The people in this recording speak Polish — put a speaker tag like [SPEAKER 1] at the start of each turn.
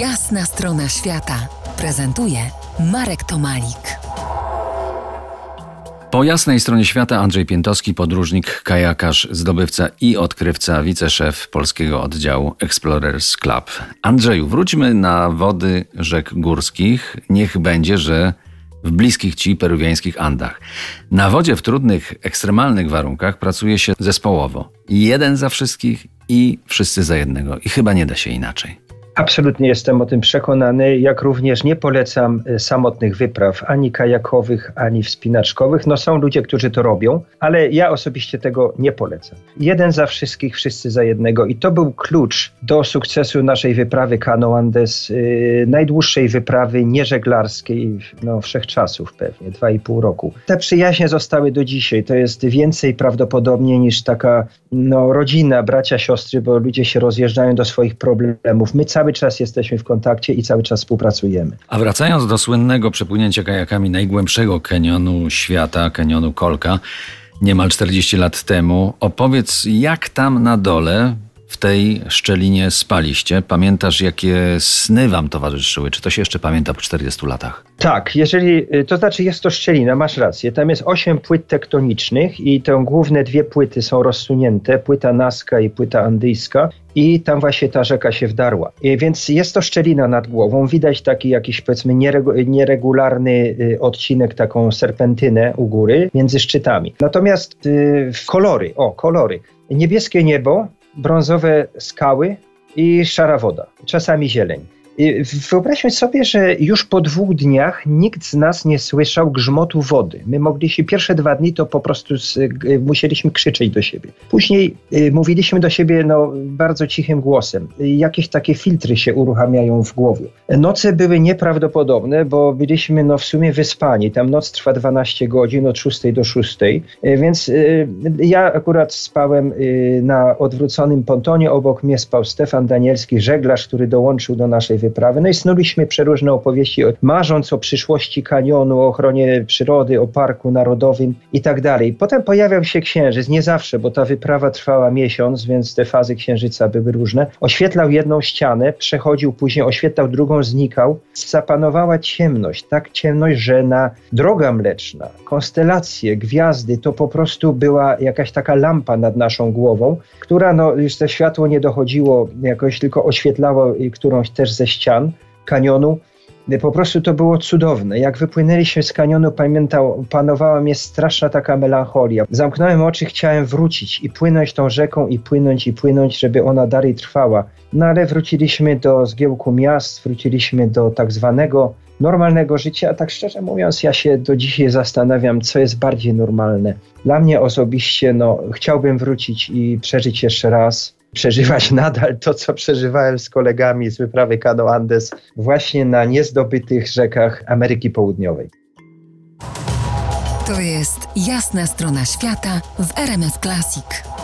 [SPEAKER 1] Jasna strona świata prezentuje Marek Tomalik.
[SPEAKER 2] Po jasnej stronie świata Andrzej Piętowski, podróżnik, kajakarz, zdobywca i odkrywca, wiceszef polskiego oddziału Explorers Club. Andrzeju, wróćmy na wody rzek górskich. Niech będzie, że w bliskich ci peruwiańskich Andach. Na wodzie w trudnych, ekstremalnych warunkach pracuje się zespołowo. Jeden za wszystkich i wszyscy za jednego. I chyba nie da się inaczej.
[SPEAKER 3] Absolutnie jestem o tym przekonany, jak również nie polecam e, samotnych wypraw, ani kajakowych, ani wspinaczkowych. No są ludzie, którzy to robią, ale ja osobiście tego nie polecam. Jeden za wszystkich, wszyscy za jednego i to był klucz do sukcesu naszej wyprawy Cano Andes, yy, najdłuższej wyprawy nieżeglarskiej no, wszechczasów pewnie, dwa i pół roku. Te przyjaźnie zostały do dzisiaj, to jest więcej prawdopodobnie niż taka no, rodzina, bracia, siostry, bo ludzie się rozjeżdżają do swoich problemów. My cały czas jesteśmy w kontakcie i cały czas współpracujemy.
[SPEAKER 2] A wracając do słynnego przepłynięcia kajakami najgłębszego kanionu świata, kanionu Kolka, niemal 40 lat temu, opowiedz jak tam na dole w tej szczelinie spaliście. Pamiętasz, jakie sny wam towarzyszyły? Czy to się jeszcze pamięta po 40 latach?
[SPEAKER 3] Tak, jeżeli, y, to znaczy jest to szczelina, masz rację. Tam jest osiem płyt tektonicznych i te główne dwie płyty są rozsunięte, płyta Naska i płyta Andyjska i tam właśnie ta rzeka się wdarła. I więc jest to szczelina nad głową, widać taki jakiś powiedzmy nieregularny y, odcinek, taką serpentynę u góry między szczytami. Natomiast y, kolory, o kolory, niebieskie niebo, brązowe skały i szara woda, czasami zieleń. Wyobraźmy sobie, że już po dwóch dniach nikt z nas nie słyszał grzmotu wody. My mogliśmy, pierwsze dwa dni to po prostu z, musieliśmy krzyczeć do siebie. Później y, mówiliśmy do siebie no, bardzo cichym głosem. Jakieś takie filtry się uruchamiają w głowie. Noce były nieprawdopodobne, bo byliśmy no, w sumie wyspani. Tam noc trwa 12 godzin od 6 do 6, y, więc y, ja akurat spałem y, na odwróconym pontonie. Obok mnie spał Stefan Danielski, żeglarz, który dołączył do naszej wyprawy. No i snuliśmy przeróżne opowieści, marząc o przyszłości kanionu, o ochronie przyrody, o parku narodowym i tak dalej. Potem pojawiał się księżyc, nie zawsze, bo ta wyprawa trwała miesiąc, więc te fazy księżyca były różne. Oświetlał jedną ścianę, przechodził później, oświetlał drugą, znikał. Zapanowała ciemność, tak ciemność, że na droga mleczna, konstelacje, gwiazdy, to po prostu była jakaś taka lampa nad naszą głową, która, no już to światło nie dochodziło jakoś, tylko oświetlało którąś też ze ścian kanionu. Po prostu to było cudowne. Jak wypłynęliśmy z kanionu, pamiętał, panowała mnie straszna taka melancholia. Zamknąłem oczy, chciałem wrócić i płynąć tą rzeką i płynąć i płynąć, żeby ona dalej trwała. No ale wróciliśmy do zgiełku miast, wróciliśmy do tak zwanego normalnego życia. Tak szczerze mówiąc, ja się do dzisiaj zastanawiam, co jest bardziej normalne. Dla mnie osobiście, no, chciałbym wrócić i przeżyć jeszcze raz przeżywać nadal to, co przeżywałem z kolegami z wyprawy Cano Andes właśnie na niezdobytych rzekach Ameryki Południowej.
[SPEAKER 1] To jest jasna strona świata w RMS Classic.